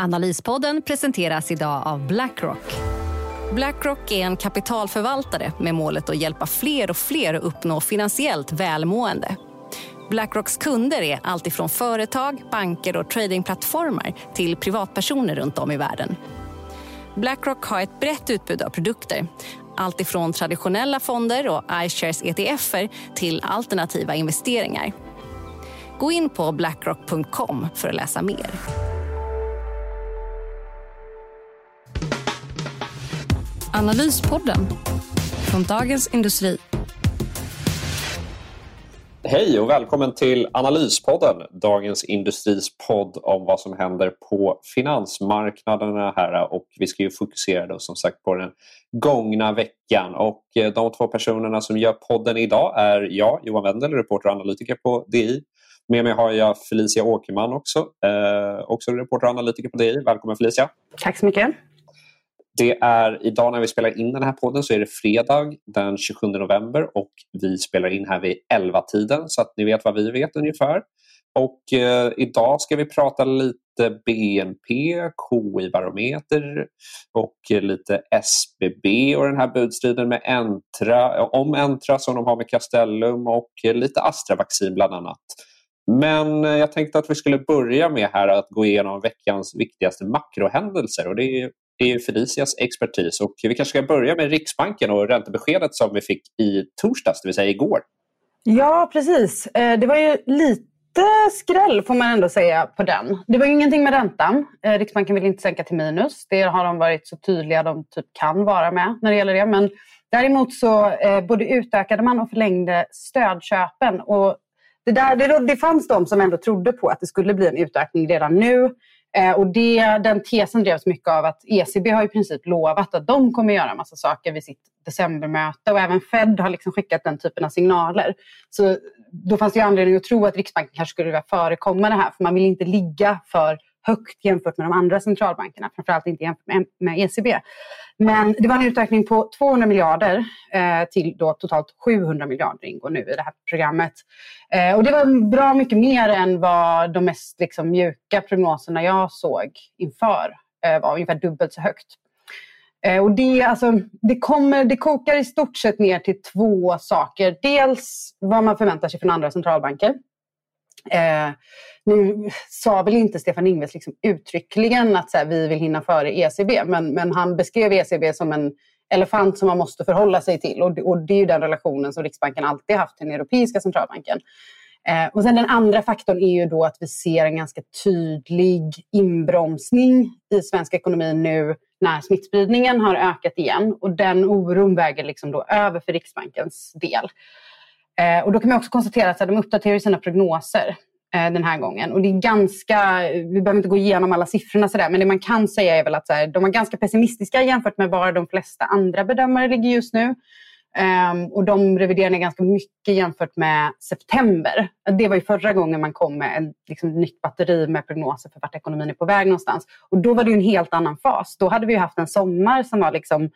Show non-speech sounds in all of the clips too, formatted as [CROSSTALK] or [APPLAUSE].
Analyspodden presenteras idag av Blackrock. Blackrock är en kapitalförvaltare med målet att hjälpa fler och fler att uppnå finansiellt välmående. Blackrocks kunder är alltifrån företag, banker och tradingplattformar till privatpersoner runt om i världen. Blackrock har ett brett utbud av produkter. Alltifrån traditionella fonder och iShares ETFer till alternativa investeringar. Gå in på blackrock.com för att läsa mer. Analyspodden från Dagens Industri. Hej och välkommen till Analyspodden, Dagens Industris podd om vad som händer på finansmarknaderna här. Och vi ska ju fokusera då som sagt på den gångna veckan. Och eh, de två personerna som gör podden idag är jag, Johan Wendel, reporter och analytiker på DI. Med mig har jag Felicia Åkerman också, eh, också reporter och analytiker på DI. Välkommen Felicia! Tack så mycket! Det är idag när vi spelar in den här podden så är det fredag den 27 november och vi spelar in här vid 11-tiden så att ni vet vad vi vet ungefär. Och eh, idag ska vi prata lite BNP, KI-barometer och lite SBB och den här budstriden med Entra, om Entra som de har med Castellum och lite Astra-vaccin bland annat. Men eh, jag tänkte att vi skulle börja med här att gå igenom veckans viktigaste makrohändelser och det är det är Felicias expertis. Och vi kanske ska börja med Riksbanken och räntebeskedet som vi fick i torsdags, det vill säga igår. Ja, precis. Eh, det var ju lite skräll får man ändå säga på den. Det var ju ingenting med räntan. Eh, Riksbanken vill inte sänka till minus. Det har de varit så tydliga de typ kan vara med när det gäller det. Men däremot så eh, både utökade man och förlängde stödköpen. Och det, där, det, det fanns de som ändå trodde på att det skulle bli en utökning redan nu. Eh, och det, den tesen drevs mycket av att ECB har i princip lovat att de kommer göra en massa saker vid sitt decembermöte och även Fed har liksom skickat den typen av signaler. Så då fanns det anledning att tro att Riksbanken kanske skulle vilja förekomma det här för man vill inte ligga för högt jämfört med de andra centralbankerna, framförallt inte jämfört med ECB. Men det var en utökning på 200 miljarder eh, till då totalt 700 miljarder ingår nu i det här programmet. Eh, och det var bra mycket mer än vad de mest liksom, mjuka prognoserna jag såg inför eh, var, ungefär dubbelt så högt. Eh, och det, alltså, det, kommer, det kokar i stort sett ner till två saker. Dels vad man förväntar sig från andra centralbanker. Eh, nu sa väl inte Stefan Ingves liksom uttryckligen att så här, vi vill hinna före ECB, men, men han beskrev ECB som en elefant som man måste förhålla sig till. Och, och det är ju den relationen som Riksbanken alltid haft till den Europeiska centralbanken. Eh, och sen den andra faktorn är ju då att vi ser en ganska tydlig inbromsning i svensk ekonomi nu när smittspridningen har ökat igen. Och den oron väger liksom då över för Riksbankens del. Eh, och då kan man också konstatera att de uppdaterar sina prognoser eh, den här gången. Och det är ganska, vi behöver inte gå igenom alla siffrorna sådär, men det man kan säga är väl att så här, de är ganska pessimistiska jämfört med var de flesta andra bedömare ligger just nu. Um, och de reviderar ner ganska mycket jämfört med september. Det var ju förra gången man kom med ett liksom, nytt batteri med prognoser för vart ekonomin är på väg någonstans. Och då var det en helt annan fas. Då hade vi haft en sommar som var liksom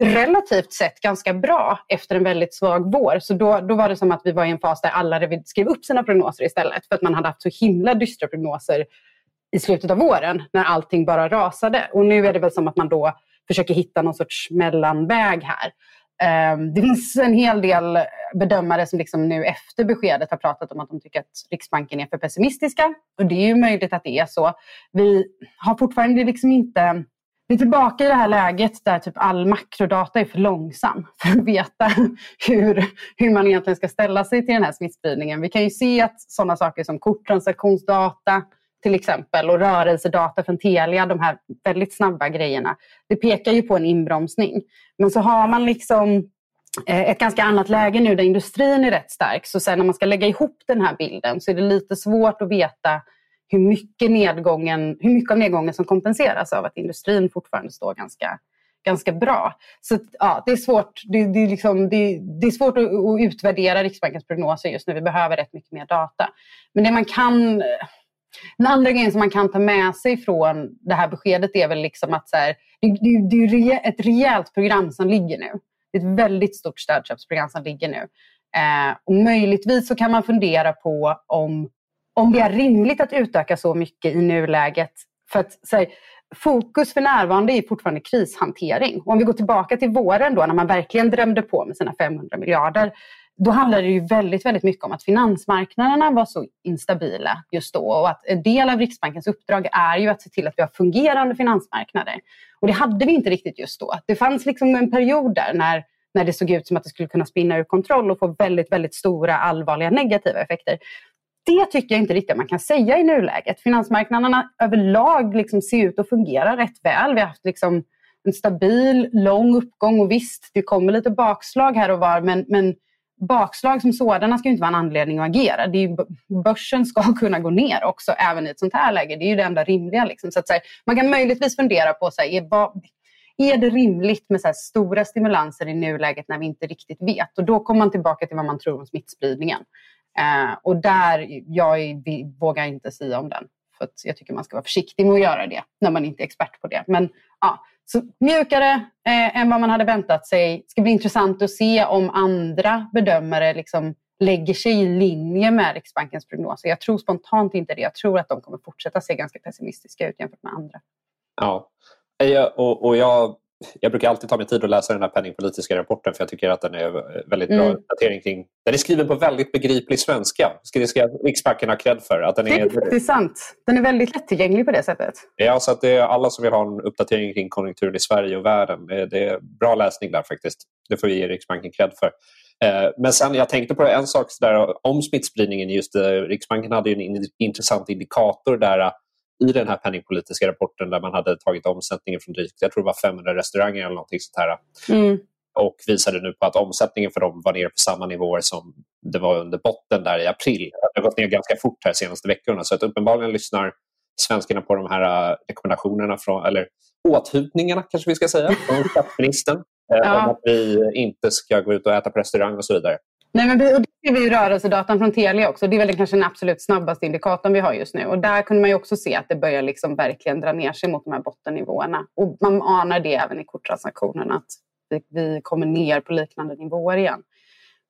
relativt sett ganska bra efter en väldigt svag vår. Så då, då var det som att vi var i en fas där alla skrev upp sina prognoser istället för att man hade haft så himla dystra prognoser i slutet av våren när allting bara rasade. Och nu är det väl som att man då försöker hitta någon sorts mellanväg här. Ehm, det finns en hel del bedömare som liksom nu efter beskedet har pratat om att de tycker att Riksbanken är för pessimistiska. Och det är ju möjligt att det är så. Vi har fortfarande liksom inte vi är tillbaka i det här läget där typ all makrodata är för långsam [LAUGHS] för att veta hur, hur man egentligen ska ställa sig till den här smittspridningen. Vi kan ju se att sådana saker som korttransaktionsdata till exempel och rörelsedata från Telia, de här väldigt snabba grejerna, det pekar ju på en inbromsning. Men så har man liksom eh, ett ganska annat läge nu där industrin är rätt stark. Så sen när man ska lägga ihop den här bilden så är det lite svårt att veta hur mycket, nedgången, hur mycket av nedgången som kompenseras av att industrin fortfarande står ganska, ganska bra. Så ja, det är svårt, det, det är liksom, det, det, är svårt att, att, utvärdera Riksbankens prognoser just nu. Vi behöver rätt mycket mer data. Men det man kan... Den andra grejen som man kan ta med sig från det här beskedet är väl liksom att så här, det, det, det är ett rejält program som ligger nu. Det är ett väldigt stort stödköpsprogram som ligger nu. Eh, och möjligtvis så kan man fundera på om, om det är rimligt att utöka så mycket i nuläget. För att, här, fokus för närvarande är fortfarande krishantering. Och om vi går tillbaka till våren då när man verkligen drömde på med sina 500 miljarder. Då handlade det ju väldigt, väldigt mycket om att finansmarknaderna var så instabila just då. Och att en del av Riksbankens uppdrag är ju att se till att vi har fungerande finansmarknader. Och det hade vi inte riktigt just då. Det fanns liksom en period där när när det såg ut som att det skulle kunna spinna ur kontroll och få väldigt, väldigt stora allvarliga negativa effekter. Det tycker jag inte riktigt man kan säga i nuläget. Finansmarknaderna överlag liksom ser ut att fungera rätt väl. Vi har haft liksom en stabil, lång uppgång och visst, det kommer lite bakslag här och var men, men bakslag som sådana ska inte vara en anledning att agera. Det är börsen ska [LAUGHS] kunna gå ner också även i ett sånt här läge. Det är ju det enda rimliga. Liksom. Så att, så här, man kan möjligtvis fundera på så här, vad, är det rimligt med så stora stimulanser i nuläget när vi inte riktigt vet? Och då kommer man tillbaka till vad man tror om smittspridningen. Eh, och där, jag vågar inte säga om den. För jag tycker man ska vara försiktig med att göra det när man inte är expert på det. Men ja, så mjukare eh, än vad man hade väntat sig. Det ska bli intressant att se om andra bedömare liksom lägger sig i linje med Riksbankens prognoser. Jag tror spontant inte det. Jag tror att de kommer fortsätta se ganska pessimistiska ut jämfört med andra. Ja, eh, och, och jag, jag brukar alltid ta mig tid att läsa den här penningpolitiska rapporten för jag tycker att den är väldigt bra mm. uppdatering kring... Den är skriven på väldigt begriplig svenska. Det ska Riksbanken ha cred för. Att den är, det är sant. Den är väldigt lättillgänglig på det sättet. Ja, så att det är alla som vill ha en uppdatering kring konjunkturen i Sverige och världen. Det är bra läsning där faktiskt. Det får vi ge Riksbanken cred för. Eh, men sen jag tänkte på en sak där, om smittspridningen. Just eh, Riksbanken hade en intressant indikator där i den här penningpolitiska rapporten där man hade tagit omsättningen från drygt, jag tror det var 500 restauranger eller någonting sånt här. Mm. Och visade nu på att omsättningen för dem var nere på samma nivåer som det var under botten där i april. Det har gått ner ganska fort här de senaste veckorna. Så att uppenbarligen lyssnar svenskarna på de här äh, rekommendationerna, från, eller åthutningarna kanske vi ska säga, från [LAUGHS] statsministern. Äh, ja. Om att vi inte ska gå ut och äta på restaurang och så vidare. Nej, men vi, och det ser vi i rörelsedatan från Telia också. Det är väl kanske den absolut snabbaste indikatorn vi har just nu. Och där kunde man också se att det börjar liksom verkligen dra ner sig mot de här bottennivåerna. Och man anar det även i korttransaktionerna att vi, vi kommer ner på liknande nivåer igen.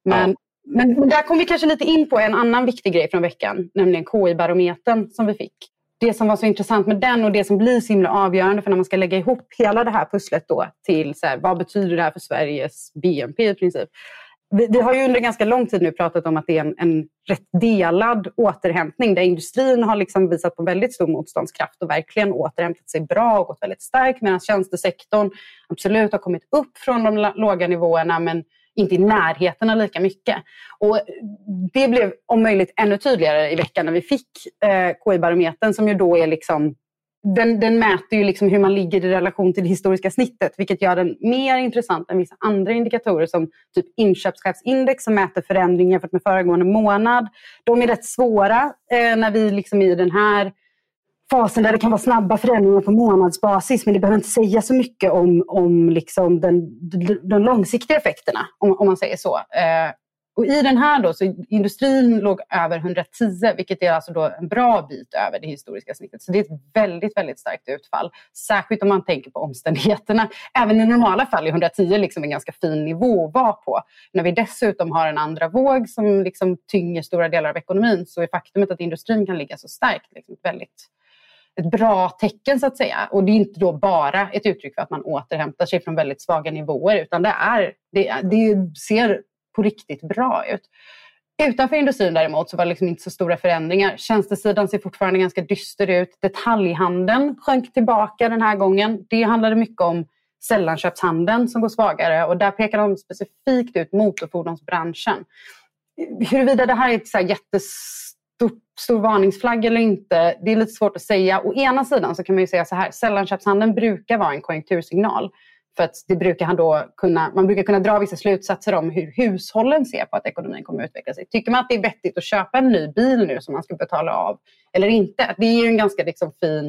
Men, ja. men, men, där kom vi kanske lite in på en annan viktig grej från veckan, nämligen KI-barometern som vi fick. Det som var så intressant med den och det som blir så himla avgörande för när man ska lägga ihop hela det här pusslet då till så här, vad betyder det här för Sveriges BNP i princip vi, vi, har ju under ganska lång tid nu pratat om att det är en, en rätt delad återhämtning där industrin har liksom visat på väldigt stor motståndskraft och verkligen återhämtat sig bra och gått väldigt starkt medan tjänstesektorn absolut har kommit upp från de låga nivåerna men inte i närheten av lika mycket. Och det blev om möjligt ännu tydligare i veckan när vi fick eh, KI-barometern som ju då är liksom den, den mäter ju liksom hur man ligger i relation till det historiska snittet vilket gör den mer intressant än vissa andra indikatorer som typ inköpschefsindex som mäter förändring jämfört med föregående månad. De är rätt svåra eh, när vi liksom i den här fasen där det kan vara snabba förändringar på månadsbasis men det behöver inte säga så mycket om, om liksom den, de långsiktiga effekterna om, om man säger så. Eh, och I den här då, så industrin låg över 110 vilket är alltså då en bra bit över det historiska snittet. Så det är ett väldigt, väldigt starkt utfall. Särskilt om man tänker på omständigheterna. Även i normala fall är 110 liksom en ganska fin nivå att vara på. När vi dessutom har en andra våg som liksom tynger stora delar av ekonomin så är faktumet att industrin kan ligga så starkt liksom väldigt ett bra tecken så att säga. Och det är inte då bara ett uttryck för att man återhämtar sig från väldigt svaga nivåer utan det, är, det, det ser på riktigt bra ut. Utanför industrin däremot så var det liksom inte så stora förändringar. Tjänstesidan ser fortfarande ganska dyster ut. Detaljhandeln sjönk tillbaka den här gången. Det handlade mycket om sällanköpshandeln som går svagare och där pekar de specifikt ut motorfordonsbranschen. Huruvida det här är ett så här jättestor varningsflagg eller inte, det är lite svårt att säga. Å ena sidan så kan man ju säga så här, sällanköpshandeln brukar vara en konjunktursignal. För att det brukar han då kunna, man brukar kunna dra vissa slutsatser om hur hushållen ser på att ekonomin kommer att utveckla sig. Tycker man att det är vettigt att köpa en ny bil nu som man ska betala av eller inte? Det är ju en ganska liksom, fin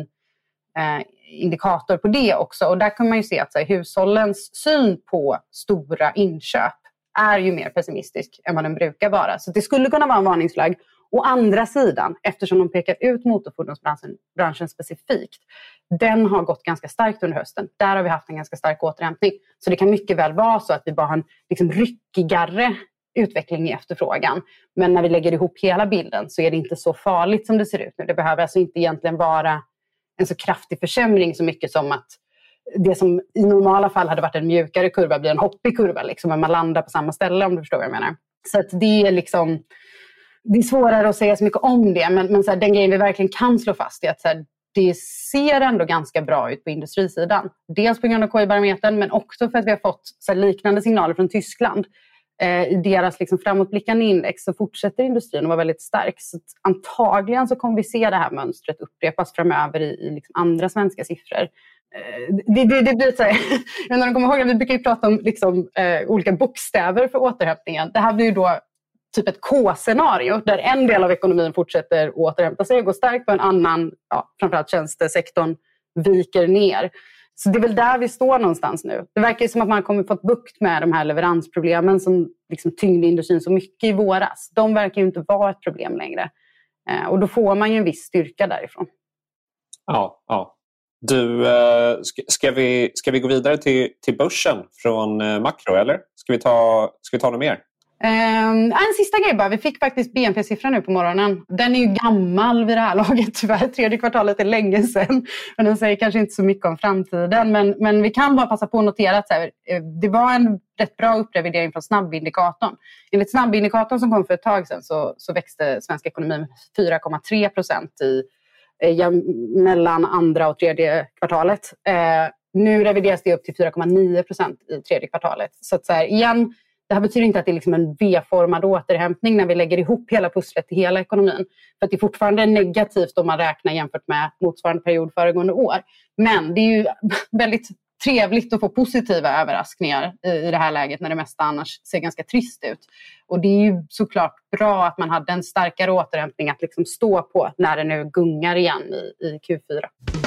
eh, indikator på det också. Och där kan man ju se att här, hushållens syn på stora inköp är ju mer pessimistisk än vad den brukar vara. Så det skulle kunna vara en varningsflagg. Å andra sidan, eftersom de pekar ut motorfordonsbranschen branschen specifikt, den har gått ganska starkt under hösten. Där har vi haft en ganska stark återhämtning. Så det kan mycket väl vara så att vi bara har en liksom ryckigare utveckling i efterfrågan. Men när vi lägger ihop hela bilden så är det inte så farligt som det ser ut nu. Det behöver alltså inte egentligen vara en så kraftig försämring så mycket som att det som i normala fall hade varit en mjukare kurva blir en hoppig kurva. Liksom, men man landar på samma ställe om du förstår vad jag menar. Så att det är liksom det är svårare att säga så mycket om det, men, men så här, den grejen vi verkligen kan slå fast är att så här, det ser ändå ganska bra ut på industrisidan. Dels på grund av KI-barometern, men också för att vi har fått så här, liknande signaler från Tyskland. Eh, I deras liksom, framåtblickande index så fortsätter industrin att vara väldigt stark. Så antagligen så kommer vi se det här mönstret upprepas framöver i, i liksom andra svenska siffror. Eh, det, det, det blir så här, [LAUGHS] jag undrar om kommer ihåg, vi brukar ju prata om liksom, eh, olika bokstäver för återhämtningen. Det här blir ju då typ ett K-scenario där en del av ekonomin fortsätter återhämta sig och gå starkt och en annan, ja, framförallt tjänstesektorn, viker ner. Så det är väl där vi står någonstans nu. Det verkar som att man har fått bukt med de här leveransproblemen som liksom tyngde industrin så mycket i våras. De verkar ju inte vara ett problem längre. Eh, och då får man ju en viss styrka därifrån. Ja, ja. Du, eh, ska, vi, ska vi gå vidare till, till börsen från eh, makro eller? Ska vi ta, ska vi ta något mer? Um, en sista grej bara. Vi fick faktiskt BNP-siffran nu på morgonen. Den är ju gammal vid det här [LAUGHS] laget tyvärr. Tredje kvartalet är länge sedan. Men den säger kanske inte så mycket om framtiden. Men, men vi kan bara passa på att notera att här, eh, det var en rätt bra upprevidering från snabbindikatorn. Enligt snabbindikatorn som kom för ett tag sedan så, så växte svensk ekonomi med 4,3 procent i, eh, mellan andra och tredje kvartalet. Eh, nu revideras det upp till 4,9 procent i tredje kvartalet. Så, att så här, igen, det här betyder inte att det är liksom en V-formad återhämtning när vi lägger ihop hela pusslet i hela ekonomin. För det är fortfarande negativt om man räknar jämfört med motsvarande period föregående år. Men det är ju [LAUGHS] väldigt trevligt att få positiva överraskningar i det här läget när det mesta annars ser ganska trist ut. Och det är ju såklart bra att man hade en starkare återhämtning att liksom stå på när det nu gungar igen i, i Q4.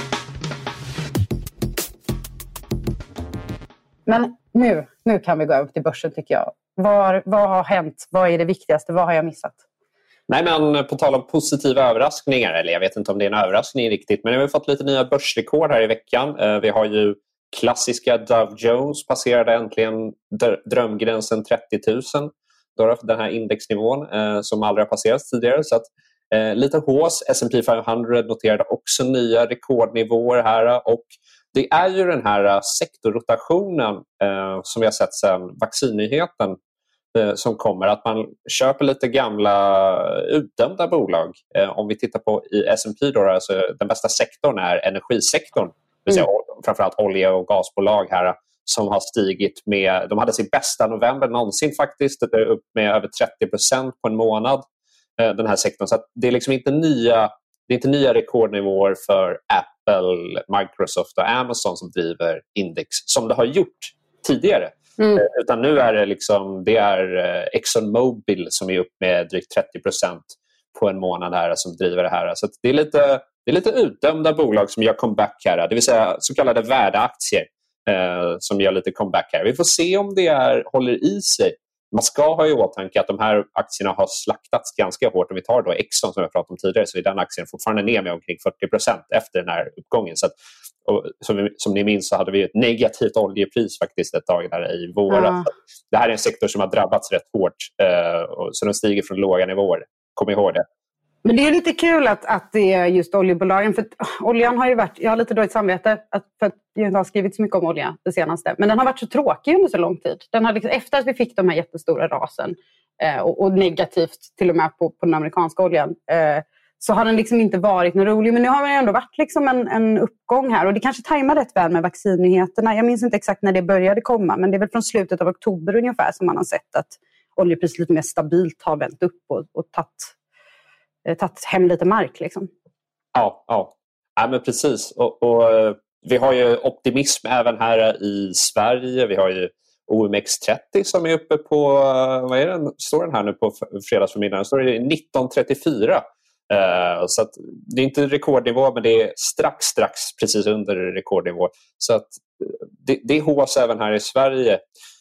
Men nu, nu kan vi gå över till börsen tycker jag. Var, vad har hänt? Vad är det viktigaste? Vad har jag missat? Nej, men på tal om positiva överraskningar, eller jag vet inte om det är en överraskning riktigt, men vi har fått lite nya börsrekord här i veckan. Eh, vi har ju klassiska Dow Jones passerade äntligen drömgränsen 30 000. Den här indexnivån eh, som aldrig har passerats tidigare. Så att, eh, lite hås. S&P 500 noterade också nya rekordnivåer här och det är ju den här äh, sektorrotationen eh, som vi har sett sedan vaccinnyheten eh, som kommer. Att man köper lite gamla utdömda bolag. Eh, om vi tittar på i S&P då, alltså, den bästa sektorn är energisektorn. Det vill säga mm. framförallt olje och gasbolag här som har stigit med, de hade sin bästa november någonsin faktiskt, upp med över 30 procent på en månad. Den här sektorn. Så det är liksom inte nya det är inte nya rekordnivåer för Apple, Microsoft och Amazon som driver index som det har gjort tidigare. Mm. Eh, utan nu är det, liksom, det är eh, ExxonMobil som är upp med drygt 30% på en månad här som driver det här. Så det är lite, det är lite utdömda bolag som gör comeback här. Det vill säga så kallade värdeaktier eh, som gör lite comeback här. Vi får se om det är, håller i sig man ska ha i åtanke att de här aktierna har slaktats ganska hårt. Om vi tar då Exxon som jag pratade om tidigare så är den aktien fortfarande ner med omkring 40 procent efter den här uppgången. Så att, som, vi, som ni minns så hade vi ett negativt oljepris faktiskt ett tag där i våras. Ja. Det här är en sektor som har drabbats rätt hårt eh, och, så den stiger från låga nivåer. Kom ihåg det. Men det är lite kul att, att det är just oljebolagen. För ah, oljan har ju varit, jag har lite dåligt samvete att, för att jag inte har skrivit så mycket om olja det senaste. Men den har varit så tråkig under så lång tid. Den har liksom, efter att vi fick de här jättestora rasen eh, och, och, negativt till och med på, på den amerikanska oljan eh, så har den liksom inte varit någon rolig. Men nu har det ändå varit liksom en, en uppgång här. Och det kanske tajmar rätt väl med vaccinnyheterna. Jag minns inte exakt när det började komma. Men det är väl från slutet av oktober ungefär som man har sett att oljepriset lite mer stabilt har vänt upp och, och tagit Eh, tagit hem lite mark. Liksom. Ja, ja. ja men precis. Och, och, eh, vi har ju optimism även här i Sverige. Vi har ju OMX30 som är uppe på, eh, vad är den, står den här nu på fredagsförmiddagen? Står det 1934. Uh, så det är inte rekordnivå men det är strax, strax precis under rekordnivå. Så att det, det är hås även här i Sverige.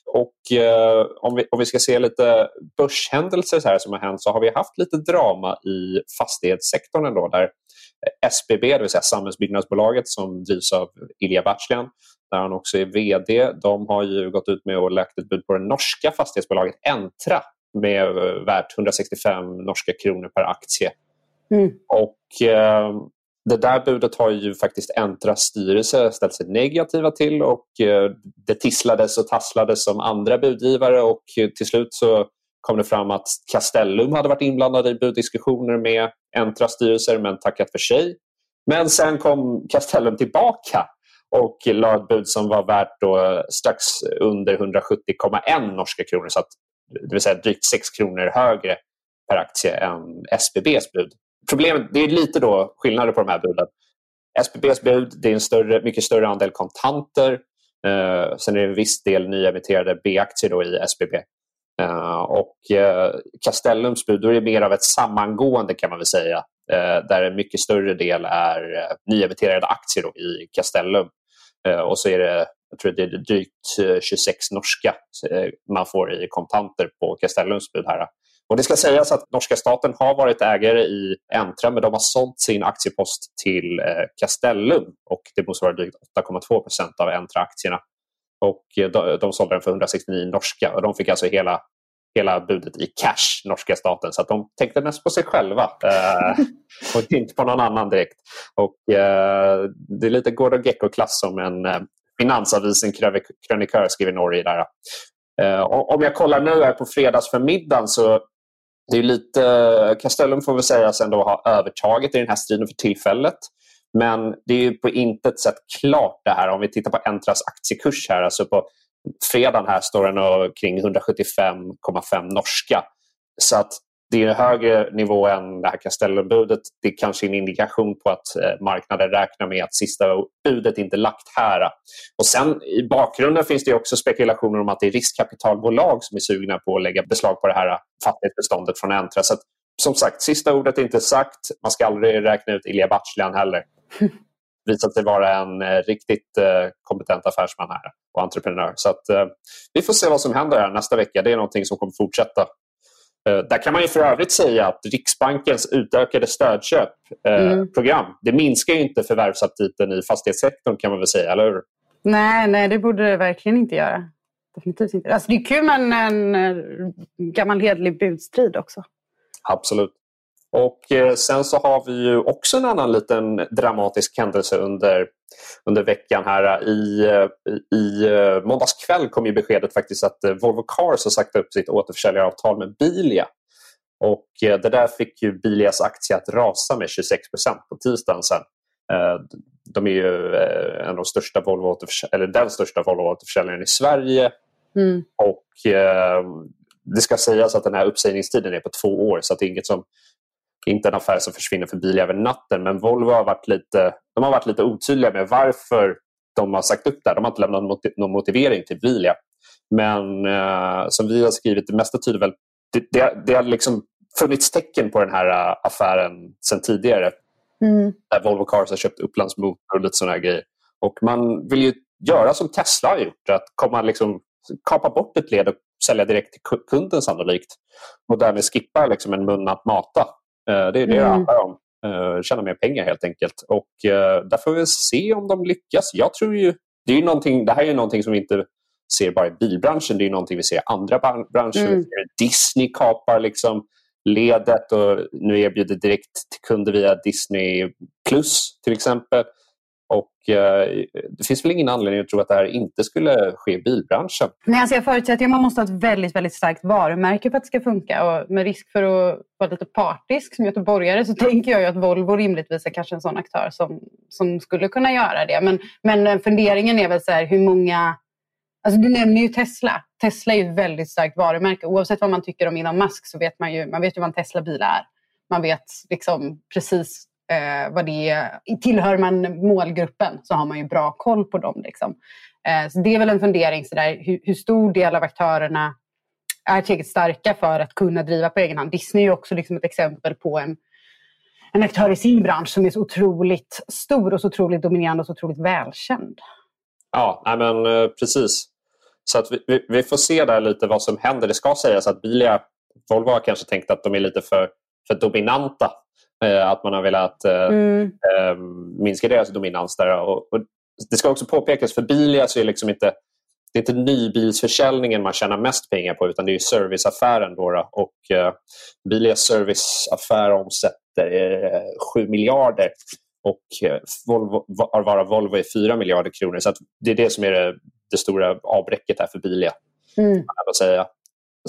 Och uh, om, vi, om vi ska se lite börshändelser här som har hänt så har vi haft lite drama i fastighetssektorn ändå där SBB, det vill säga Samhällsbyggnadsbolaget som drivs av Ilja Batljan, där han också är VD, de har ju gått ut med och lagt ett bud på det norska fastighetsbolaget Entra med eh, värt 165 norska kronor per aktie. Mm. Och eh, det där budet har ju faktiskt Entras styrelse ställt sig negativa till och eh, det tisslades och tasslades som andra budgivare och eh, till slut så kom det fram att Castellum hade varit inblandade i buddiskussioner med Entras styrelser men tackat för sig. Men sen kom Castellum tillbaka och la ett bud som var värt då eh, strax under 170,1 norska kronor. Så att, det vill säga drygt 6 kronor högre per aktie än SBBs bud. Problemet det är lite då skillnader på de här buden. SBBs bud det är en större, mycket större andel kontanter. Eh, sen är det en viss del nyemitterade B-aktier i SBB. Uh, eh, och uh, Castellums bud är mer av ett sammangående kan man väl säga. Uh, där en mycket större del är uh, nyemitterade aktier i Castellum. och så är det, jag tror det är drygt 26 norska man får i kontanter på Castellums bud här. Och det ska sägas att norska staten har varit ägare i Entra men de har sålt sin aktiepost till eh, Castellum och det motsvarar drygt 8,2 procent av Entra-aktierna. Och eh, de, de sålde den för 169 norska och de fick alltså hela, hela budet i cash, norska staten. Så att de tänkte mest på sig själva eh, [LAUGHS] och inte på någon annan direkt. Och, eh, det är lite Gordon Gecko-klass som en eh, finansavisen krönikör skriver Norge. Där. Eh, om jag kollar nu här på fredagsförmiddagen så det är lite, Castellum får väl sägas ändå ha övertaget i den här striden för tillfället. Men det är på intet sätt klart det här. Om vi tittar på Entras aktiekurs här, alltså på fredagen här står den kring 175,5 norska. Så att det är en högre nivå än det här Castellumbudet. Det är kanske en indikation på att eh, marknaden räknar med att sista budet inte lagt här. Och sen i bakgrunden finns det också spekulationer om att det är riskkapitalbolag som är sugna på att lägga beslag på det här fastighetsbeståndet från Entra. Så att, som sagt, sista ordet är inte sagt. Man ska aldrig räkna ut Ilja Batljan heller. [LAUGHS] visat sig vara en eh, riktigt eh, kompetent affärsman här och entreprenör. Så att, eh, vi får se vad som händer här nästa vecka. Det är någonting som kommer fortsätta. Där kan man ju för övrigt säga att Riksbankens utökade stödköpprogram mm. det minskar inte förvärvsaptiten i fastighetssektorn kan man väl säga, eller hur? Nej, nej det borde det verkligen inte göra. Definitivt inte. Alltså, det är kul med en, en gammal hedlig budstrid också. Absolut. Och eh, Sen så har vi ju också en annan liten dramatisk händelse under, under veckan. här. I, eh, i eh, måndags kväll kom ju beskedet faktiskt att Volvo Cars har sagt upp sitt återförsäljaravtal med Bilia. Och Det där fick ju Bilias aktie att rasa med 26% på tisdagen sen. De är ju en av de största Volvo eller den största Volvo-återförsäljaren i Sverige. Mm. Och Det ska sägas att den här uppsägningstiden är på två år så det är inget som inte en affär som försvinner för Bilia över natten. Men Volvo har varit lite, de har varit lite otydliga med varför de har sagt upp det. De har inte lämnat någon motivering till Bilia. Men eh, som vi har skrivit, det mesta tyder väl... Det, det, det har liksom funnits tecken på den här uh, affären sedan tidigare. Mm. Där Volvo Cars har köpt Upplands Motor och lite sådana grejer. Och man vill ju göra som Tesla har gjort. Att komma liksom, kapa bort ett led och sälja direkt till kunden sannolikt. Och därmed skippa liksom en mun att mata. Eh, det är det mm. det handlar om. Uh, tjäna mer pengar helt enkelt. Och uh, där får vi se om de lyckas. Jag tror ju, det, är ju någonting, det här är någonting som vi inte ser bara i bilbranschen. Det är någonting vi ser i andra branscher. Mm. Disney kapar liksom ledet och nu erbjuder direkt till kunder via Disney Plus till exempel. Och eh, Det finns väl ingen anledning att tro att det här inte skulle ske i bilbranschen. Nej, alltså jag förutsätter att man måste ha ett väldigt, väldigt starkt varumärke för att det ska funka. Och med risk för att vara lite partisk som göteborgare så [LAUGHS] tänker jag att Volvo rimligtvis är kanske en sån aktör som, som skulle kunna göra det. Men, men eh, funderingen är väl så här, hur många... Alltså du nämner ju Tesla. Tesla är ju ett väldigt starkt varumärke. Oavsett vad man tycker om Elon Musk så vet man ju, man vet ju vad en Tesla-bil är. Man vet liksom precis Eh, vad det är. Tillhör man målgruppen så har man ju bra koll på dem. Liksom. Eh, så det är väl en fundering, så där, hur, hur stor del av aktörerna är tillräckligt starka för att kunna driva på egen hand. Disney är också liksom ett exempel på en, en aktör i sin bransch som är så otroligt stor och så otroligt dominerande och så otroligt välkänd. Ja, nej men, eh, precis. Så att vi, vi, vi, får se där lite vad som händer. Det ska sägas att Bilia, Volvo har kanske tänkt att de är lite för, för dominanta. Eh, att man har velat eh, mm. eh, minska deras dominans där. Och, det ska också påpekas, för Bilia så är liksom inte det är inte nybilsförsäljningen man tjänar mest pengar på utan det är serviceaffären. Då, och eh, Bilias serviceaffär omsätter eh, 7 miljarder och eh, Volvo, varav Volvo är 4 miljarder kronor. Så det är det som är det, det stora avbräcket här för Bilia. Mm. säga.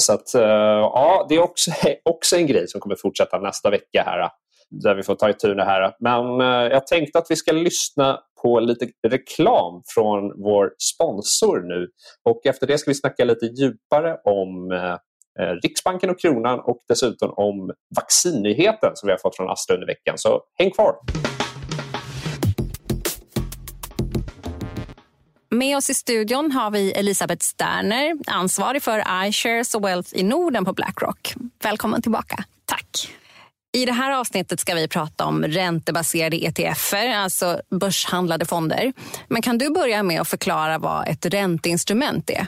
Så att, eh, ja, det är också, [LAUGHS] också en grej som kommer fortsätta nästa vecka här där vi får ta itu med det här. Men eh, jag tänkte att vi ska lyssna på lite reklam från vår sponsor nu. Och efter det ska vi snacka lite djupare om eh, Riksbanken och kronan och dessutom om vaccinnyheten som vi har fått från Astra under veckan. Så häng kvar! Med oss i studion har vi Elisabeth Sterner, ansvarig för iShares och Wealth i Norden på Blackrock. Välkommen tillbaka. Tack. I det här avsnittet ska vi prata om räntebaserade ETFer, alltså börshandlade fonder. Men kan du börja med att förklara vad ett ränteinstrument är?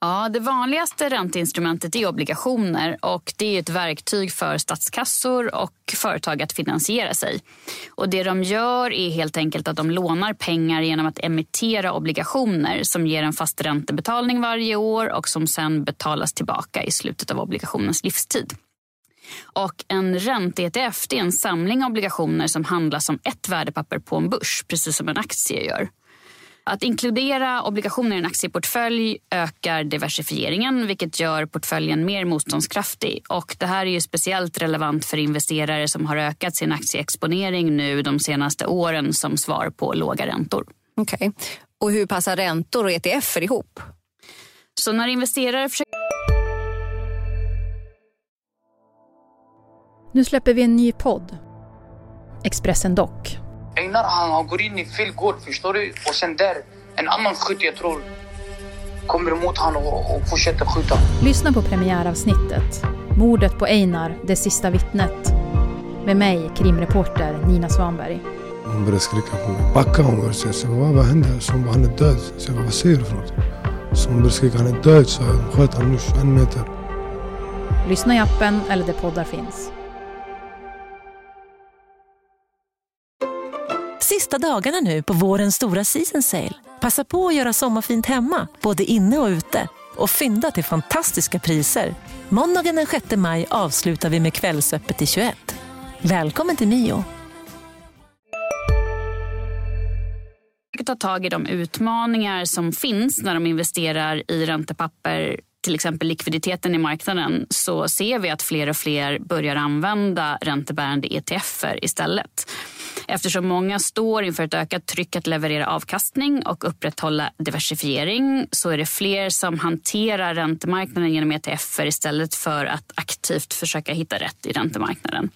Ja, det vanligaste ränteinstrumentet är obligationer och det är ett verktyg för statskassor och företag att finansiera sig. Och Det de gör är helt enkelt att de lånar pengar genom att emittera obligationer som ger en fast räntebetalning varje år och som sen betalas tillbaka i slutet av obligationens livstid. Och En ränte-ETF är en samling obligationer som handlas som ett värdepapper på en börs, precis som en aktie gör. Att inkludera obligationer i en aktieportfölj ökar diversifieringen vilket gör portföljen mer motståndskraftig. Och det här är ju speciellt relevant för investerare som har ökat sin aktieexponering nu de senaste åren som svar på låga räntor. Okej. Okay. Och hur passar räntor och ETFer ihop? Så när investerare försöker... Nu släpper vi en ny podd. Expressen Dock Einar han går in i fel gård, förstår du? Och sen där, en annan skytt jag tror kommer emot honom och, och fortsätter skjuta. Lyssna på premiäravsnittet. Mordet på Einar, det sista vittnet. Med mig, krimreporter Nina Svanberg. Hon började skrika på mig. Backa hon började säga. Så vad, vad hände? Så hon bara, han är död. Så jag bara, vad säger du för något? Så hon började skrika, han är död. Så jag sköt honom nu 21 meter. Lyssna i appen eller där poddar finns. Sista dagarna nu på vårens stora season sale. Passa på att göra sommarfint hemma, både inne och ute. Och fynda till fantastiska priser. Måndagen den 6 maj avslutar vi med Kvällsöppet i 21. Välkommen till Mio. ta tag i de utmaningar som finns när de investerar i räntepapper till exempel likviditeten i marknaden så ser vi att fler och fler börjar använda räntebärande ETFer istället. Eftersom många står inför ett ökat tryck att leverera avkastning och upprätthålla diversifiering så är det fler som hanterar räntemarknaden genom ETFer istället för att aktivt försöka hitta rätt i räntemarknaden.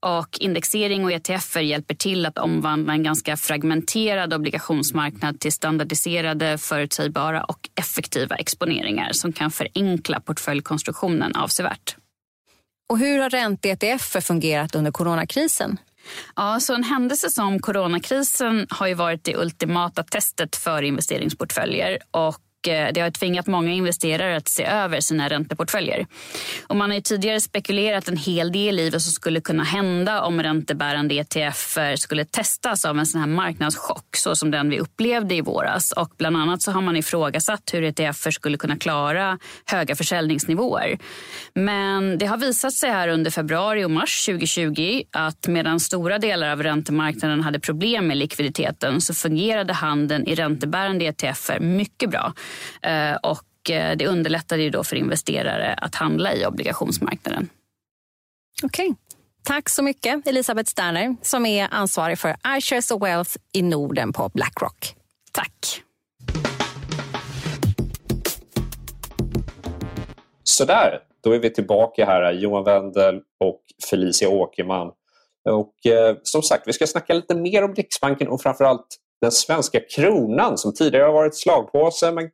Och indexering och ETFer hjälper till att omvandla en ganska fragmenterad obligationsmarknad till standardiserade, förutsägbara och effektiva exponeringar som kan förenkla portföljkonstruktionen avsevärt. Och hur har ränte-ETFer fungerat under coronakrisen? Ja, så en händelse som coronakrisen har ju varit det ultimata testet för investeringsportföljer. Och och eh, det har tvingat många investerare att se över sina ränteportföljer. Och man har tidigare spekulerat en hel del i vad som skulle kunna hända om räntebärande ETF skulle testas av en sån här marknadschock så som den vi upplevde i våras. Och bland annat så har man ifrågasatt hur ETF skulle kunna klara höga försäljningsnivåer. Men det har visat sig här under februari och mars 2020 att medan stora delar av räntemarknaden hade problem med likviditeten så fungerade handeln i räntebärande ETF mycket bra. Eh, och eh, det underlättade ju då för investerare att handla i obligationsmarknaden. Okej. Okay. Tack så mycket, Elisabeth Sterner som är ansvarig för iShares och Wealth i Norden på Blackrock. Tack. Sådär, då är vi tillbaka här. Johan Wendel och Felicia Åkerman Och eh, som sagt, vi ska snacka lite mer om Riksbanken och framförallt den svenska kronan som tidigare har varit slagpåse men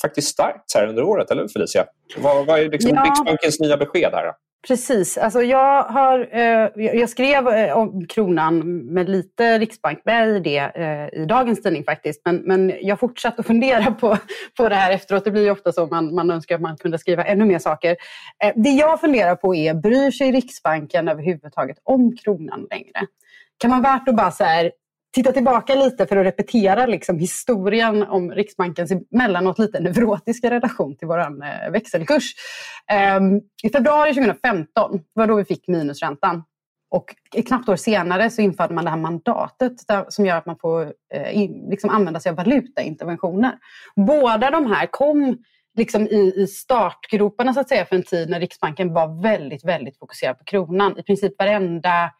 faktiskt stärkts här under året, eller hur Felicia? Vad, vad är liksom ja. Riksbankens nya besked här? Precis. Alltså jag, har, eh, jag skrev eh, om kronan med lite Riksbank med i det eh, i dagens tidning faktiskt. Men, men jag fortsatte att fundera på, på det här efteråt. Det blir ju ofta så man, man önskar att man kunde skriva ännu mer saker. Eh, det jag funderar på är, bryr sig Riksbanken överhuvudtaget om kronan längre? Kan man värt att bara så här, titta tillbaka lite för att repetera liksom historien om Riksbankens emellanåt lite neurotiska relation till vår eh, växelkurs. Ehm, I februari 2015 var då vi fick minusräntan. Och ett knappt år senare så införde man det här mandatet där, som gör att man får eh, in, liksom använda sig av valutainterventioner. Båda de här kom liksom i, i startgroparna så att säga för en tid när Riksbanken var väldigt, väldigt fokuserad på kronan. I princip varenda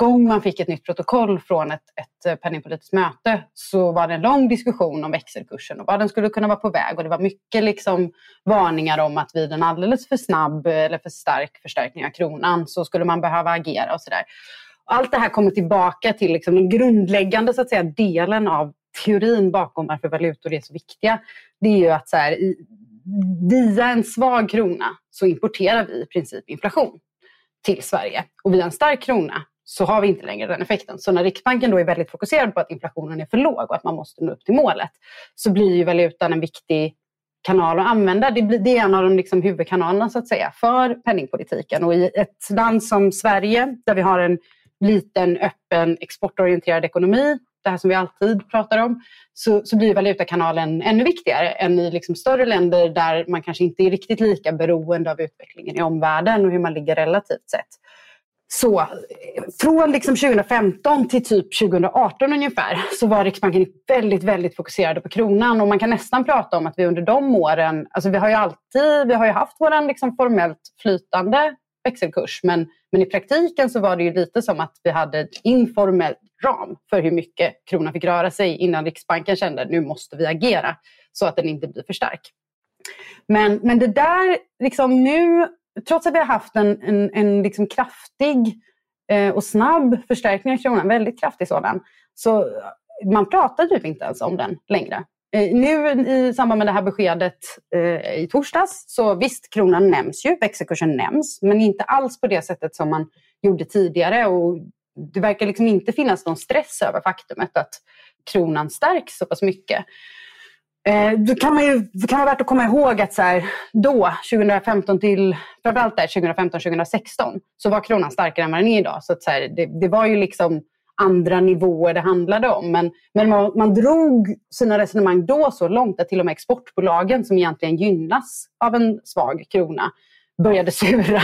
gång man fick ett nytt protokoll från ett, ett eh, penningpolitiskt möte så var det en lång diskussion om växelkursen och vad den skulle kunna vara på väg. Och det var mycket liksom varningar om att vid en alldeles för snabb eh, eller för stark förstärkning av kronan så skulle man behöva agera och sådär. Allt det här kommer tillbaka till liksom den grundläggande så att säga, delen av teorin bakom varför valutor är så viktiga. Det är ju att så här, via en svag krona så importerar vi i princip inflation till Sverige. Och via en stark krona så har vi inte längre den effekten. Så när Riksbanken då är väldigt fokuserad på att inflationen är för låg och att man måste nå upp till målet så blir ju valutan en viktig kanal att använda. Det, blir, det är en av de liksom huvudkanalerna så att säga för penningpolitiken. Och i ett land som Sverige där vi har en liten, öppen, exportorienterad ekonomi, det här som vi alltid pratar om, så, så blir valutakanalen ännu viktigare än i liksom större länder där man kanske inte är riktigt lika beroende av utvecklingen i omvärlden och hur man ligger relativt sett. Så från liksom 2015 till typ 2018 ungefär så var Riksbanken väldigt, väldigt fokuserade på kronan och man kan nästan prata om att vi under de åren, alltså vi har ju alltid, vi har ju haft vår liksom formellt flytande växelkurs men, men i praktiken så var det ju lite som att vi hade ett informellt ram för hur mycket kronan fick röra sig innan Riksbanken kände att nu måste vi agera så att den inte blir för stark. Men, men det där, liksom nu trots att vi har haft en, en, en liksom kraftig eh, och snabb förstärkning av kronan, väldigt kraftig sådan, så man pratar typ inte ens om den längre. Eh, nu i samband med det här beskedet eh, i torsdags, så visst, kronan nämns ju, växelkursen nämns, men inte alls på det sättet som man gjorde tidigare. Och det verkar liksom inte finnas någon stress över faktumet att kronan stärks så pass mycket. Eh, då kan, man ju, det kan vara värt att komma ihåg att så här, då, 2015 till framförallt 2015-2016, så var kronan starkare än vad den är idag. Så, att så här, det, det, var ju liksom andra nivåer det handlade om. Men, men man, man drog sina resonemang då så långt att till och med exportbolagen som egentligen gynnas av en svag krona började sura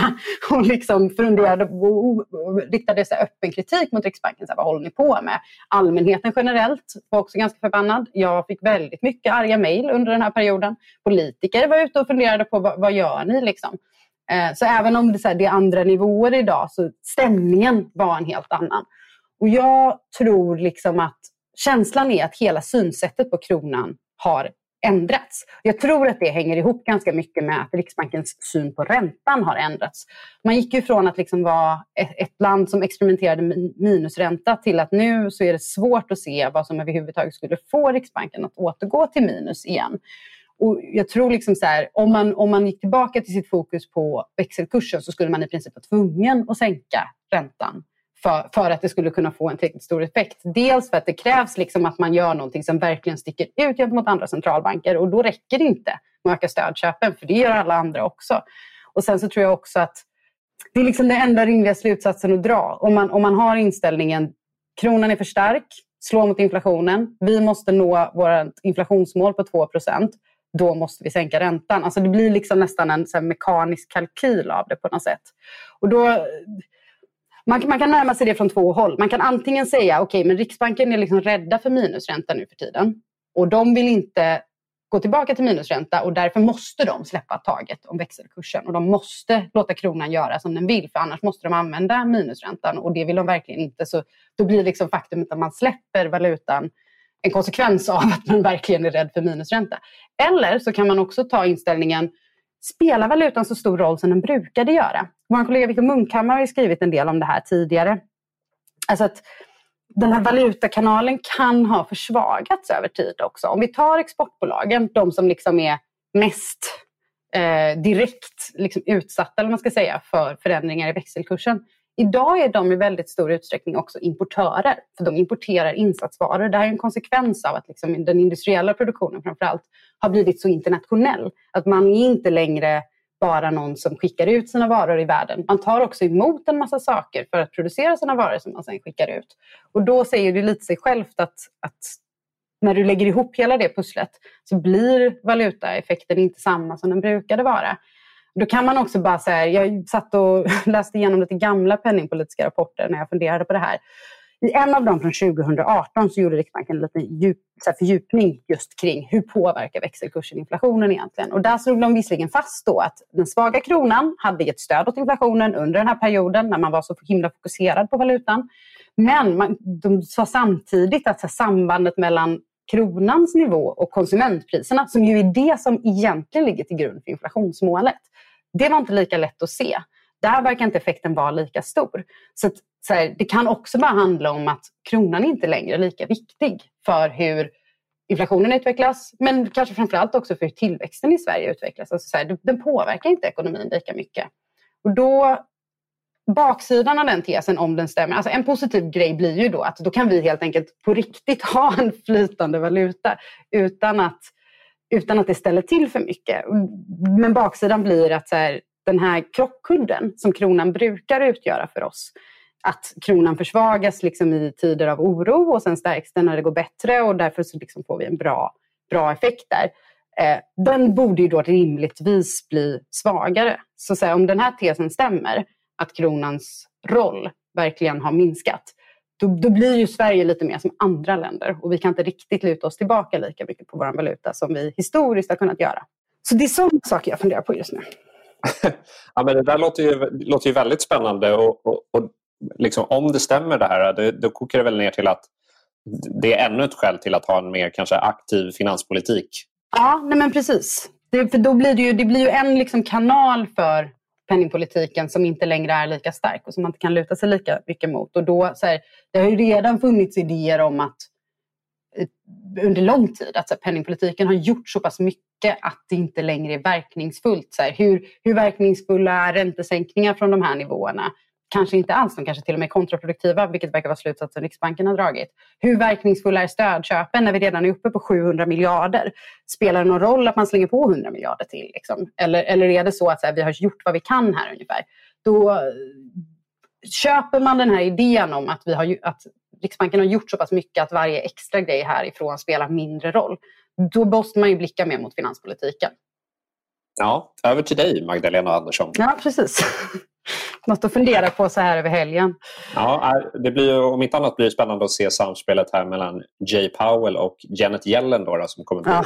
och liksom funderade och riktade så öppen kritik mot Riksbanken. Så här, vad håller ni på med? Allmänheten generellt var också ganska förbannad. Jag fick väldigt mycket arga mejl under den här perioden. Politiker var ute och funderade på vad, vad gör ni? Liksom. Eh, så även om det, så här, det är andra nivåer idag så stämningen var en helt annan. Och jag tror liksom att känslan är att hela synsättet på kronan har ändrats. Jag tror att det hänger ihop ganska mycket med att Riksbankens syn på räntan har ändrats. Man gick ju från att liksom vara ett, land som experimenterade med minusränta till att nu så är det svårt att se vad som överhuvudtaget skulle få Riksbanken att återgå till minus igen. Och jag tror liksom så här, om, man, om man gick tillbaka till sitt fokus på växelkursen så skulle man i princip vara tvungen att sänka räntan för, för, att det skulle kunna få en tillräckligt stor effekt. Dels för att det krävs liksom att man gör någonting som verkligen sticker ut gentemot andra centralbanker och då räcker det inte med att öka stödköpen för det gör alla andra också. Och sen så tror jag också att det är liksom den enda rimliga slutsatsen att dra. Om man, om man har inställningen kronan är för stark, slår mot inflationen, vi måste nå vårt inflationsmål på 2% då måste vi sänka räntan. Alltså det blir liksom nästan en så mekanisk kalkyl av det på något sätt. Och då man, man, kan närma sig det från två håll. Man kan antingen säga okej, okay, men Riksbanken är liksom rädda för minusränta nu för tiden och de vill inte gå tillbaka till minusränta och därför måste de släppa taget om växelkursen och de måste låta kronan göra som den vill för annars måste de använda minusräntan och det vill de verkligen inte. Så då blir liksom faktumet att man släpper valutan en konsekvens av att man verkligen är rädd för minusränta. Eller så kan man också ta inställningen Spelar valutan så stor roll som den brukade göra? Vår kollega Viktor Munkhammar har skrivit en del om det här tidigare. Alltså att den här valutakanalen kan ha försvagats över tid också. Om vi tar exportbolagen, de som liksom är mest eh, direkt liksom utsatta eller man ska säga, för förändringar i växelkursen. Idag är de i väldigt stor utsträckning också importörer, för de importerar insatsvaror. Det här är en konsekvens av att liksom den industriella produktionen framförallt har blivit så internationell. Att man är inte längre bara någon som skickar ut sina varor i världen. Man tar också emot en massa saker för att producera sina varor som man sen skickar ut. Och då säger det lite sig självt att, att när du lägger ihop hela det pusslet så blir valutaeffekten inte samma som den brukade vara. Då kan man också bara säga, jag satt och [LAUGHS] läste igenom lite gamla penningpolitiska rapporter när jag funderade på det här. I en av dem från 2018 så gjorde Riksbanken en liten djup, så fördjupning just kring hur påverkar växelkursen inflationen egentligen. Och där slog de visserligen fast då att den svaga kronan hade gett stöd åt inflationen under den här perioden när man var så himla fokuserad på valutan. Men man, de sa samtidigt att sambandet mellan kronans nivå och konsumentpriserna, som ju är det som egentligen ligger till grund för inflationsmålet, det var inte lika lätt att se. Där verkar inte effekten vara lika stor. Så, att, så här, Det kan också bara handla om att kronan inte längre är lika viktig för hur inflationen utvecklas, men kanske framförallt också för hur tillväxten i Sverige utvecklas. Alltså så här, den påverkar inte ekonomin lika mycket. Och då baksidan av den tesen, om den stämmer, alltså en positiv grej blir ju då att då kan vi helt enkelt på riktigt [LAUGHS] ha en flytande valuta utan att, utan att det ställer till för mycket. Men baksidan blir att så här, den här krockkudden som kronan brukar utgöra för oss, att kronan försvagas liksom i tider av oro och sen stärks den när det går bättre och därför så liksom får vi en bra, bra effekt där. Eh, den borde ju då rimligtvis bli svagare. Så, så här, om den här tesen stämmer, att kronans roll verkligen har minskat, då, då, blir ju Sverige lite mer som andra länder och vi kan inte riktigt luta oss tillbaka lika mycket på vår valuta som vi historiskt har kunnat göra. Så det är sådana saker jag funderar på just nu. [LAUGHS] ja, men det där låter ju, låter ju väldigt spännande och, och, och liksom, om det stämmer det här då, då kokar det väl ner till att det är ännu ett skäl till att ha en mer kanske aktiv finanspolitik. Ja, nej men precis. Det, för då blir det, ju, det blir ju en liksom kanal för penningpolitiken som inte längre är lika stark och som man inte kan luta sig lika mycket mot. Och då, så här, det har ju redan funnits idéer om att Eh, under lång tid att så här, penningpolitiken har gjort så pass mycket att det inte längre är verkningsfullt. Så här, hur, hur verkningsfulla är räntesänkningar från de här nivåerna? kanske inte alls, de kanske till och med är kontraproduktiva, vilket verkar vara slutsatsen Riksbanken har dragit. Hur verkningsfulla är stödköpen när vi redan är uppe på 700 miljarder? Spelar det någon roll att man slänger på 100 miljarder till? Liksom? Eller, eller är det så att så här, vi har gjort vad vi kan här ungefär? Då eh, köper man den här idén om att, vi har, att Riksbanken har gjort så pass mycket att varje extra grej härifrån spelar mindre roll. Då måste man ju blicka mer mot finanspolitiken. Ja, över till dig Magdalena Andersson. Ja, precis. Något att fundera på så här över helgen. Ja, det blir, om inte annat blir det spännande att se samspelet här mellan Jay Powell och Janet Yellen då, som kommer bli ja.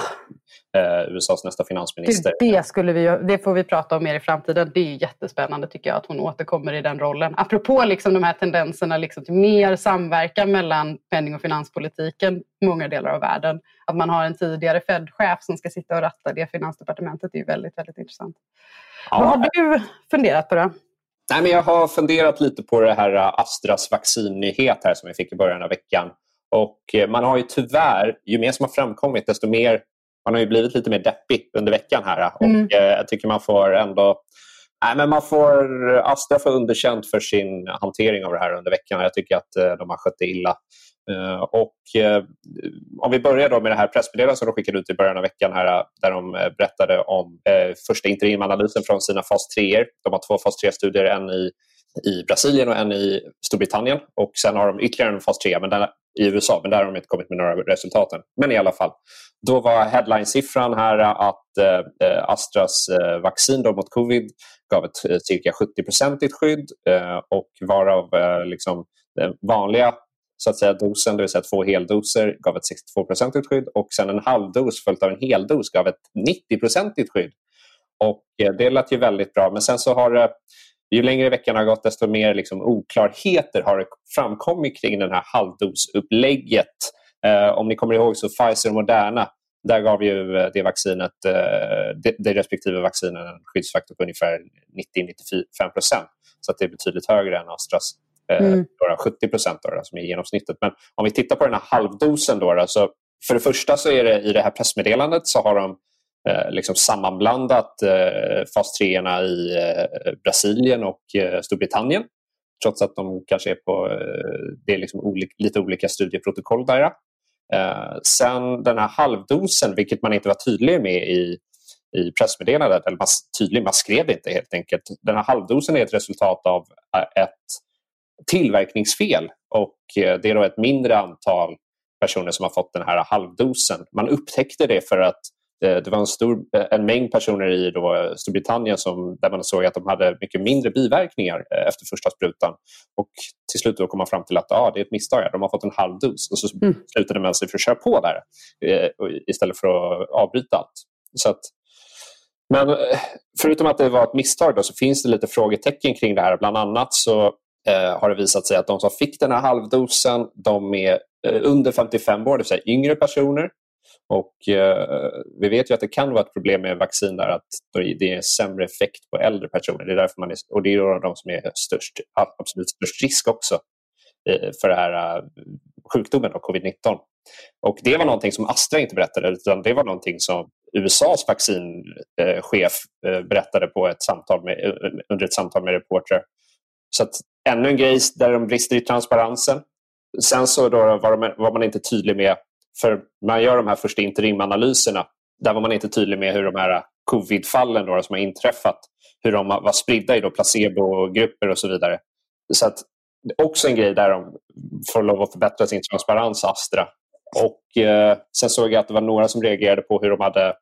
eh, USAs nästa finansminister. Det, det, skulle vi, det får vi prata om mer i framtiden. Det är jättespännande tycker jag att hon återkommer i den rollen. Apropå liksom de här tendenserna liksom till mer samverkan mellan penning och finanspolitiken i många delar av världen. Att man har en tidigare Fed-chef som ska sitta och ratta det finansdepartementet är ju väldigt, väldigt intressant. Ja. Vad har du funderat på då? Nej, men jag har funderat lite på det här äh, Astras vaccinnyhet här som vi fick i början av veckan. Och äh, man har ju tyvärr, ju mer som har framkommit, desto mer man har ju blivit lite mer deppig under veckan här. Mm. Och äh, jag tycker man får ändå Nej, men man får Astra får underkänt för sin hantering av det här under veckan. Jag tycker att de har skött det illa. Eh, och eh, om vi börjar då med det här pressmeddelandet som de skickade ut i början av veckan här, eh, där de berättade om första interimanalysen från sina fas 3 De har två fas 3-studier, en i, i Brasilien och en i Storbritannien. Och sen har de ytterligare en fas 3 men den, i USA, men där har de inte kommit med några resultat. Men i alla fall, då var headline-siffran här att eh, Astras eh, vaccin då mot covid gav ett eh, cirka 70-procentigt skydd och varav liksom, vanliga så att säga, dosen, det vill säga två heldoser, gav ett 62-procentigt skydd och sen en halvdos följt av en heldos gav ett 90-procentigt skydd. Och eh, det lät ju väldigt bra. Men sen så har det, ju längre veckan har gått desto mer liksom oklarheter har framkommit kring det här halvdosupplägget. Eh, om ni kommer ihåg så Pfizer och Moderna där gav ju eh, det vaccinet, eh, det, det respektive vaccinet en skyddsfaktor på ungefär 90-95 procent. Så att det är betydligt högre än Astras mm. 70 procent som är genomsnittet. Men om vi tittar på den här halvdosen då, då så för det första så är det i det här pressmeddelandet så har de eh, liksom sammanblandat eh, fas 3 i eh, Brasilien och eh, Storbritannien. Trots att de kanske är på eh, det är liksom olika, lite olika studieprotokoll där. Eh, sen den här halvdosen, vilket man inte var tydlig med i, i pressmeddelandet, eller man, tydlig, man skrev det inte helt enkelt. Den här halvdosen är ett resultat av ett tillverkningsfel och det är då ett mindre antal personer som har fått den här halvdosen. Man upptäckte det för att eh, det var en, stor, eh, en mängd personer i då Storbritannien som, där man såg att de hade mycket mindre biverkningar eh, efter första sprutan. Och till slut då kom man fram till att ah, det är ett misstag, de har fått en halv dos. Och så mm. slutade man sig för att köra på där istället för att avbryta allt. Så att, men förutom att det var ett misstag då, så finns det lite frågetecken kring det här. Bland annat så eh, har det visat sig att de som fick den här halvdosen de är Eh, under 55 år, det vill säga yngre personer. Och eh, Vi vet ju att det kan vara ett problem med vaccin där att det är sämre effekt på äldre personer. Det är därför man är, och det är de som är störst, absolut störst risk också eh, för den här eh, sjukdomen, covid-19. Och Det var någonting som Astra inte berättade utan det var någonting som USAs vaccinchef eh, berättade på ett samtal med, eh, under ett samtal med reportrar. Så att, ännu en grej där de brister i transparensen. Sen så då var, de, var, man inte tydlig med, för man gör de här första interimanalyserna, där var man inte tydlig med hur de här covidfallen då, som har inträffat, hur de var spridda i då placebogrupper och så vidare. Så att, också en grej där de får lov att förbättra sin transparens, Astra. Och eh, Sen såg jag att det var några som reagerade på hur de hade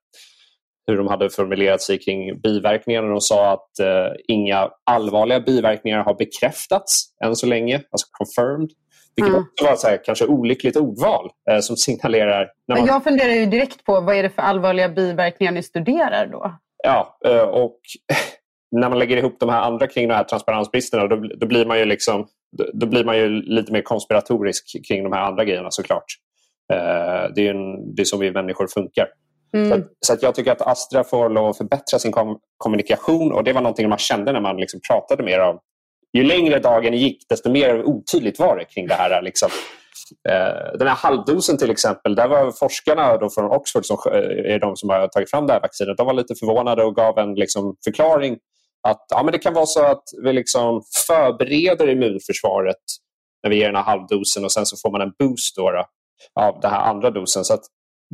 hur de hade formulerat sig kring biverkningarna. De sa att eh, inga allvarliga biverkningar har bekräftats än så länge, alltså confirmed. Vilket mm. också var så här, kanske olyckligt ordval eh, som signalerar... När man... Jag funderar ju direkt på vad är det för allvarliga biverkningar ni studerar då? Ja, eh, och [LAUGHS] när man lägger ihop de här andra kring de här transparensbristerna då, då, blir man ju liksom, då, då, blir man ju lite mer konspiratorisk kring de här andra grejerna såklart. Eh, det är, en, det är så vi människor funkar. Mm. Så, så, att jag tycker att Astra får lov att förbättra sin kom kommunikation och det var någonting man kände när man liksom pratade med dem ju längre dagen gick, desto mer otydligt var det kring det här. Liksom. Eh, den här halvdosen till exempel, där var forskarna då från Oxford som eh, är de som har tagit fram det här vaccinet. De var lite förvånade och gav en liksom, förklaring att ja, men det kan vara så att vi liksom förbereder immunförsvaret när vi ger den här halvdosen och sen så får man en boost då, då av den här andra dosen. Så att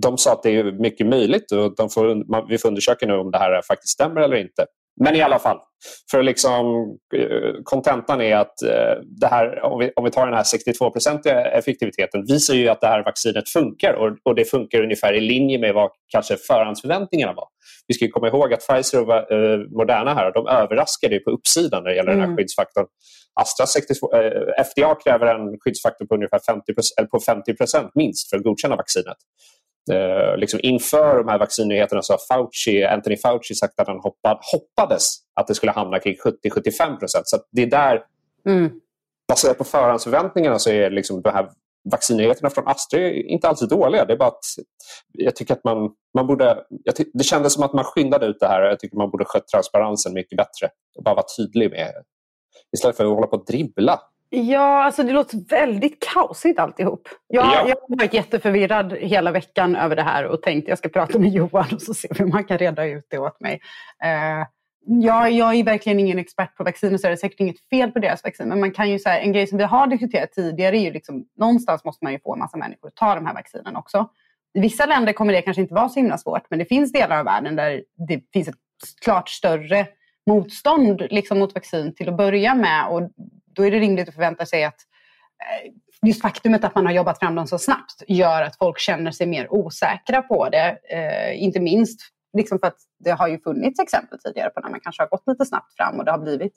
de sa att det är mycket möjligt och de får, man, vi får undersöka nu om det här faktiskt stämmer eller inte. Men i alla fall, för liksom, eh, kontentan är att eh, det här, om vi, om vi tar den här 62-procentiga effektiviteten visar ju att det här vaccinet funkar och, och, det funkar ungefär i linje med vad kanske förhandsförväntningarna var. Vi ska komma ihåg att Pfizer och uh, Moderna här, de överraskade på uppsidan när det gäller mm. den här mm. skyddsfaktorn. Astra 62, uh, FDA kräver en skyddsfaktor på ungefär 50, eller på 50% minst för att godkänna vaccinet. Eh, liksom inför de här vaccinnyheterna så har Fauci, Anthony Fauci sagt att han hoppad, hoppades att det skulle hamna kring 70-75 procent. Så det är där, mm. baserat på förhandsförväntningarna, så är liksom de här vaccinnyheterna från Astra inte alls dåliga. Det är bara att jag tycker att man, man borde... det kändes som att man skyndade ut det här och jag tycker man borde skött transparensen mycket bättre och bara vara tydlig med istället för att hålla på och dribbla. Ja, alltså det låter väldigt kaosigt alltihop. Jag, ja. jag har varit jätteförvirrad hela veckan över det här och tänkt jag ska prata med Johan och så se hur man kan reda ut det åt mig. Uh, jag, jag är verkligen ingen expert på vacciner så det är säkert inget fel på deras vaccin. Men man kan ju säga en grej som vi har diskuterat tidigare är ju liksom någonstans måste man ju få en massa människor att ta de här vaccinen också. I vissa länder kommer det kanske inte vara så himla svårt men det finns delar av världen där det finns ett klart större motstånd liksom, mot vaccin till att börja med. Och då är det rimligt att förvänta sig att eh, just faktumet att man har jobbat fram dem så snabbt gör att folk känner sig mer osäkra på det. Eh, inte minst liksom för att det har ju funnits exempel tidigare på när man kanske har gått lite snabbt fram och det har blivit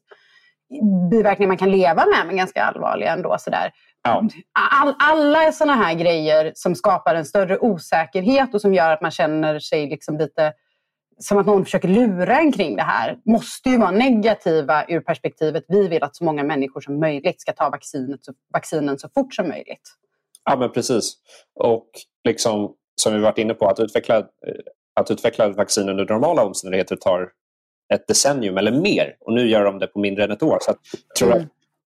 biverkningar man kan leva med, men ganska allvarliga ändå. Sådär. Ja. All, alla sådana här grejer som skapar en större osäkerhet och som gör att man känner sig liksom lite som att någon försöker lura en kring det här måste ju vara negativa ur perspektivet vi vill att så många människor som möjligt ska ta vaccinet, vaccinen så fort som möjligt. Ja, men precis. Och liksom, som vi varit inne på, att utveckla, att utveckla vaccin under normala omständigheter tar ett decennium eller mer. Och nu gör de det på mindre än ett år. Så jag tror mm. att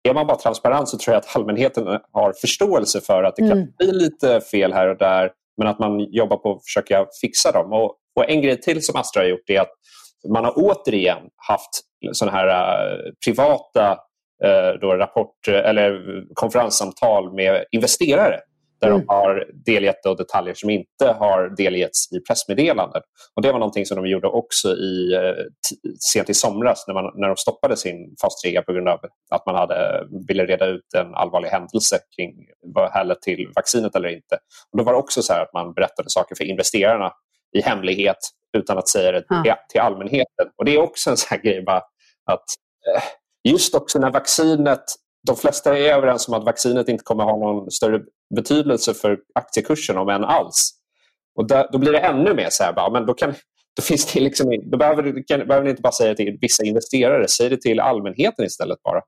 är man bara transparent så tror jag att allmänheten har förståelse för att det kan Mm. bli lite fel här och där men att man jobbar på att försöka fixa dem. Och, och En grej till som Astra har gjort är att man har återigen haft såna här eh, privata eh, då rapport, eller konferenssamtal med investerare där Mm. de har delgett då detaljer som inte har delgetts i pressmeddelanden. Och Det var någonting som de gjorde också i, eh, sent i somras när, man, när de stoppade sin fas 3 på grund av att man hade, ville reda ut en allvarlig händelse kring vad det här lett till vaccinet eller inte. Och Då var det också så här att man berättade saker för investerarna i hemlighet utan att säga det Ja. till, allmänheten. Och Det är också en sån här grej bara att eh, just också när vaccinet de flesta är överens om att vaccinet inte kommer ha någon större betydelse för aktiekursen, om än alls. Och där, då blir det ännu mer så här, bara, men då, kan, då, finns det liksom, då behöver, kan, behöver ni inte bara säga det till vissa investerare, säg det till allmänheten istället bara.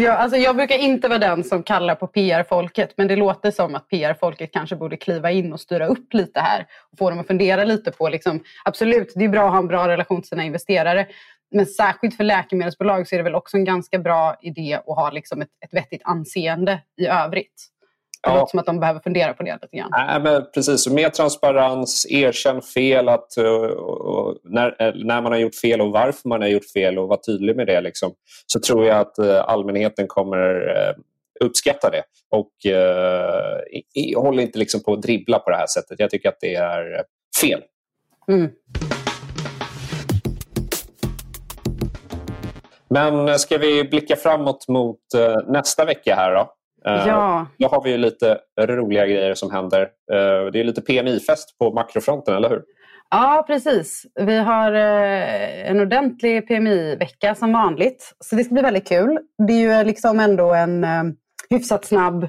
Ja, alltså jag brukar inte vara den som kallar på PR-folket men det låter som att PR-folket kanske borde kliva in och styra upp lite här och få dem att fundera lite på, liksom, absolut det är bra att ha en bra relation till sina investerare men särskilt för läkemedelsbolag så är det väl också en ganska bra idé att ha liksom ett, ett vettigt anseende i övrigt. Det Ja. låter som att de behöver fundera på det lite grann. Nej, men precis, och mer transparens, erkänn fel, att, uh, och när, eh, när man har gjort fel och varför man har gjort fel och vara tydlig med det. Liksom, så tror jag att uh, allmänheten kommer uppskatta det. Och uh, i, håll inte liksom på att dribbla på det här sättet. Jag tycker att det är eh, fel. Mm. Men eh, ska vi blicka framåt mot nästa vecka här då? Uh, Ja. Då har vi ju lite roliga grejer som händer. Uh, det är lite PMI-fest på makrofronten, eller hur? Ja, precis. Vi har eh, en ordentlig PMI-vecka som vanligt. Så det ska bli väldigt kul. Det är ju liksom ändå en eh, hyfsat snabb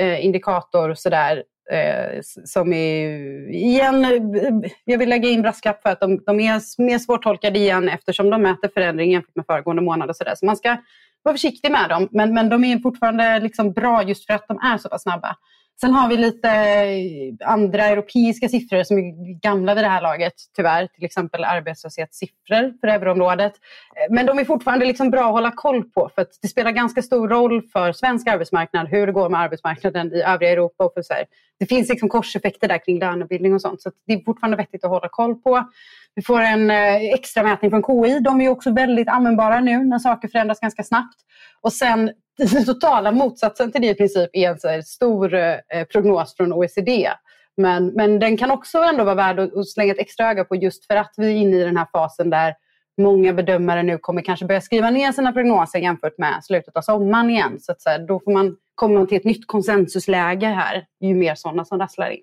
eh, indikator sådär. Eh, som är igen, eh, jag vill lägga in brasklapp för att de, de är mer svårtolkade igen eftersom de mäter förändring jämfört med föregående månad och sådär. Så man ska vara försiktig med dem. Men, men de är fortfarande liksom bra just för att de är så pass snabba. Sen har vi lite eh, andra europeiska siffror som är gamla vid det här laget, tyvärr. Till exempel arbetslöshetssiffror för euroområdet. Eh, men de är fortfarande liksom bra att hålla koll på för att det spelar ganska stor roll för svensk arbetsmarknad hur det går med arbetsmarknaden i övriga Europa. Och för så här. Det finns liksom korseffekter där kring lönebildning och sånt så att det är fortfarande vettigt att hålla koll på. Vi får en eh, extra mätning från KI. De är också väldigt användbara nu när saker förändras ganska snabbt. Och sen den totala motsatsen till det i princip är en så här stor eh, prognos från OECD. Men, men den kan också ändå vara värd att, att slänga ett extra öga på just för att vi är inne i den här fasen där många bedömare nu kommer kanske börja skriva ner sina prognoser jämfört med slutet av sommaren igen. Så, att så här, då får man komma till ett nytt konsensusläge här ju mer sådana som rasslar in.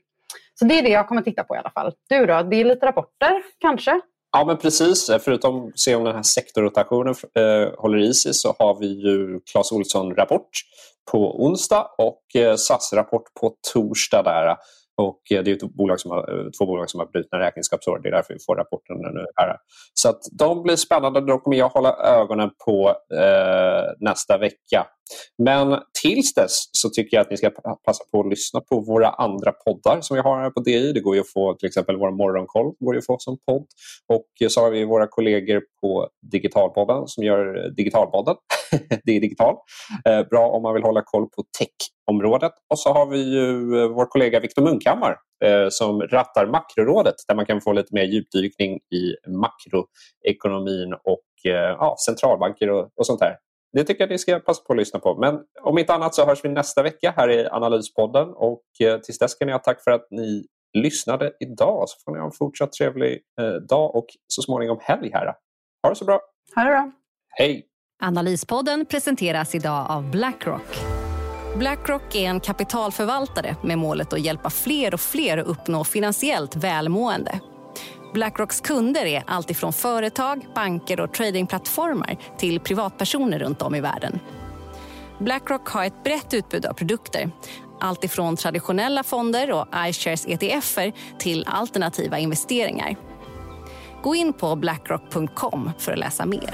Så det är det jag kommer titta på i alla fall. Du då? Det är lite rapporter kanske? Ja, men precis. Förutom att se om den här sektorrotationen eh, håller i sig så har vi ju Clas Ohlson-rapport på onsdag och eh, SAS-rapport på torsdag. Där. Och eh, det är ett bolag som har, eh, två bolag som har brutna räkenskapsår. Det är därför vi får rapporten nu. Här. Så att de blir spännande. Då kommer jag hålla ögonen på eh, nästa vecka. Men tills dess så tycker jag att ni ska passa på att lyssna på våra andra poddar som vi har här på DI. Det går ju att få till exempel vår morgonkoll går ju att få som podd. Och så har vi våra kollegor på Digitalpodden som gör Digitalpodden. [LAUGHS] det är digital. Eh, bra om man vill hålla koll på tech-området. Och så har vi ju eh, vår kollega Viktor Munkhammar eh, som rattar Makrorådet där man kan få lite mer djupdykning i makroekonomin och ja, centralbanker och, och sånt där. Det tycker jag ni ska passa på att lyssna på. Men om inte annat så hörs vi nästa vecka här i Analyspodden. Och tills dess kan ni ha tack för att ni lyssnade idag. Så får ni ha en fortsatt trevlig dag och så småningom helg här. Ha det så bra. Ha det bra. Hej! Analyspodden presenteras idag av Blackrock. Blackrock är en kapitalförvaltare med målet att hjälpa fler och fler att uppnå finansiellt välmående. Blackrocks kunder är alltifrån företag, banker och tradingplattformar till privatpersoner runt om i världen. Blackrock har ett brett utbud av produkter. Alltifrån traditionella fonder och iShares ETFer till alternativa investeringar. Gå in på blackrock.com för att läsa mer.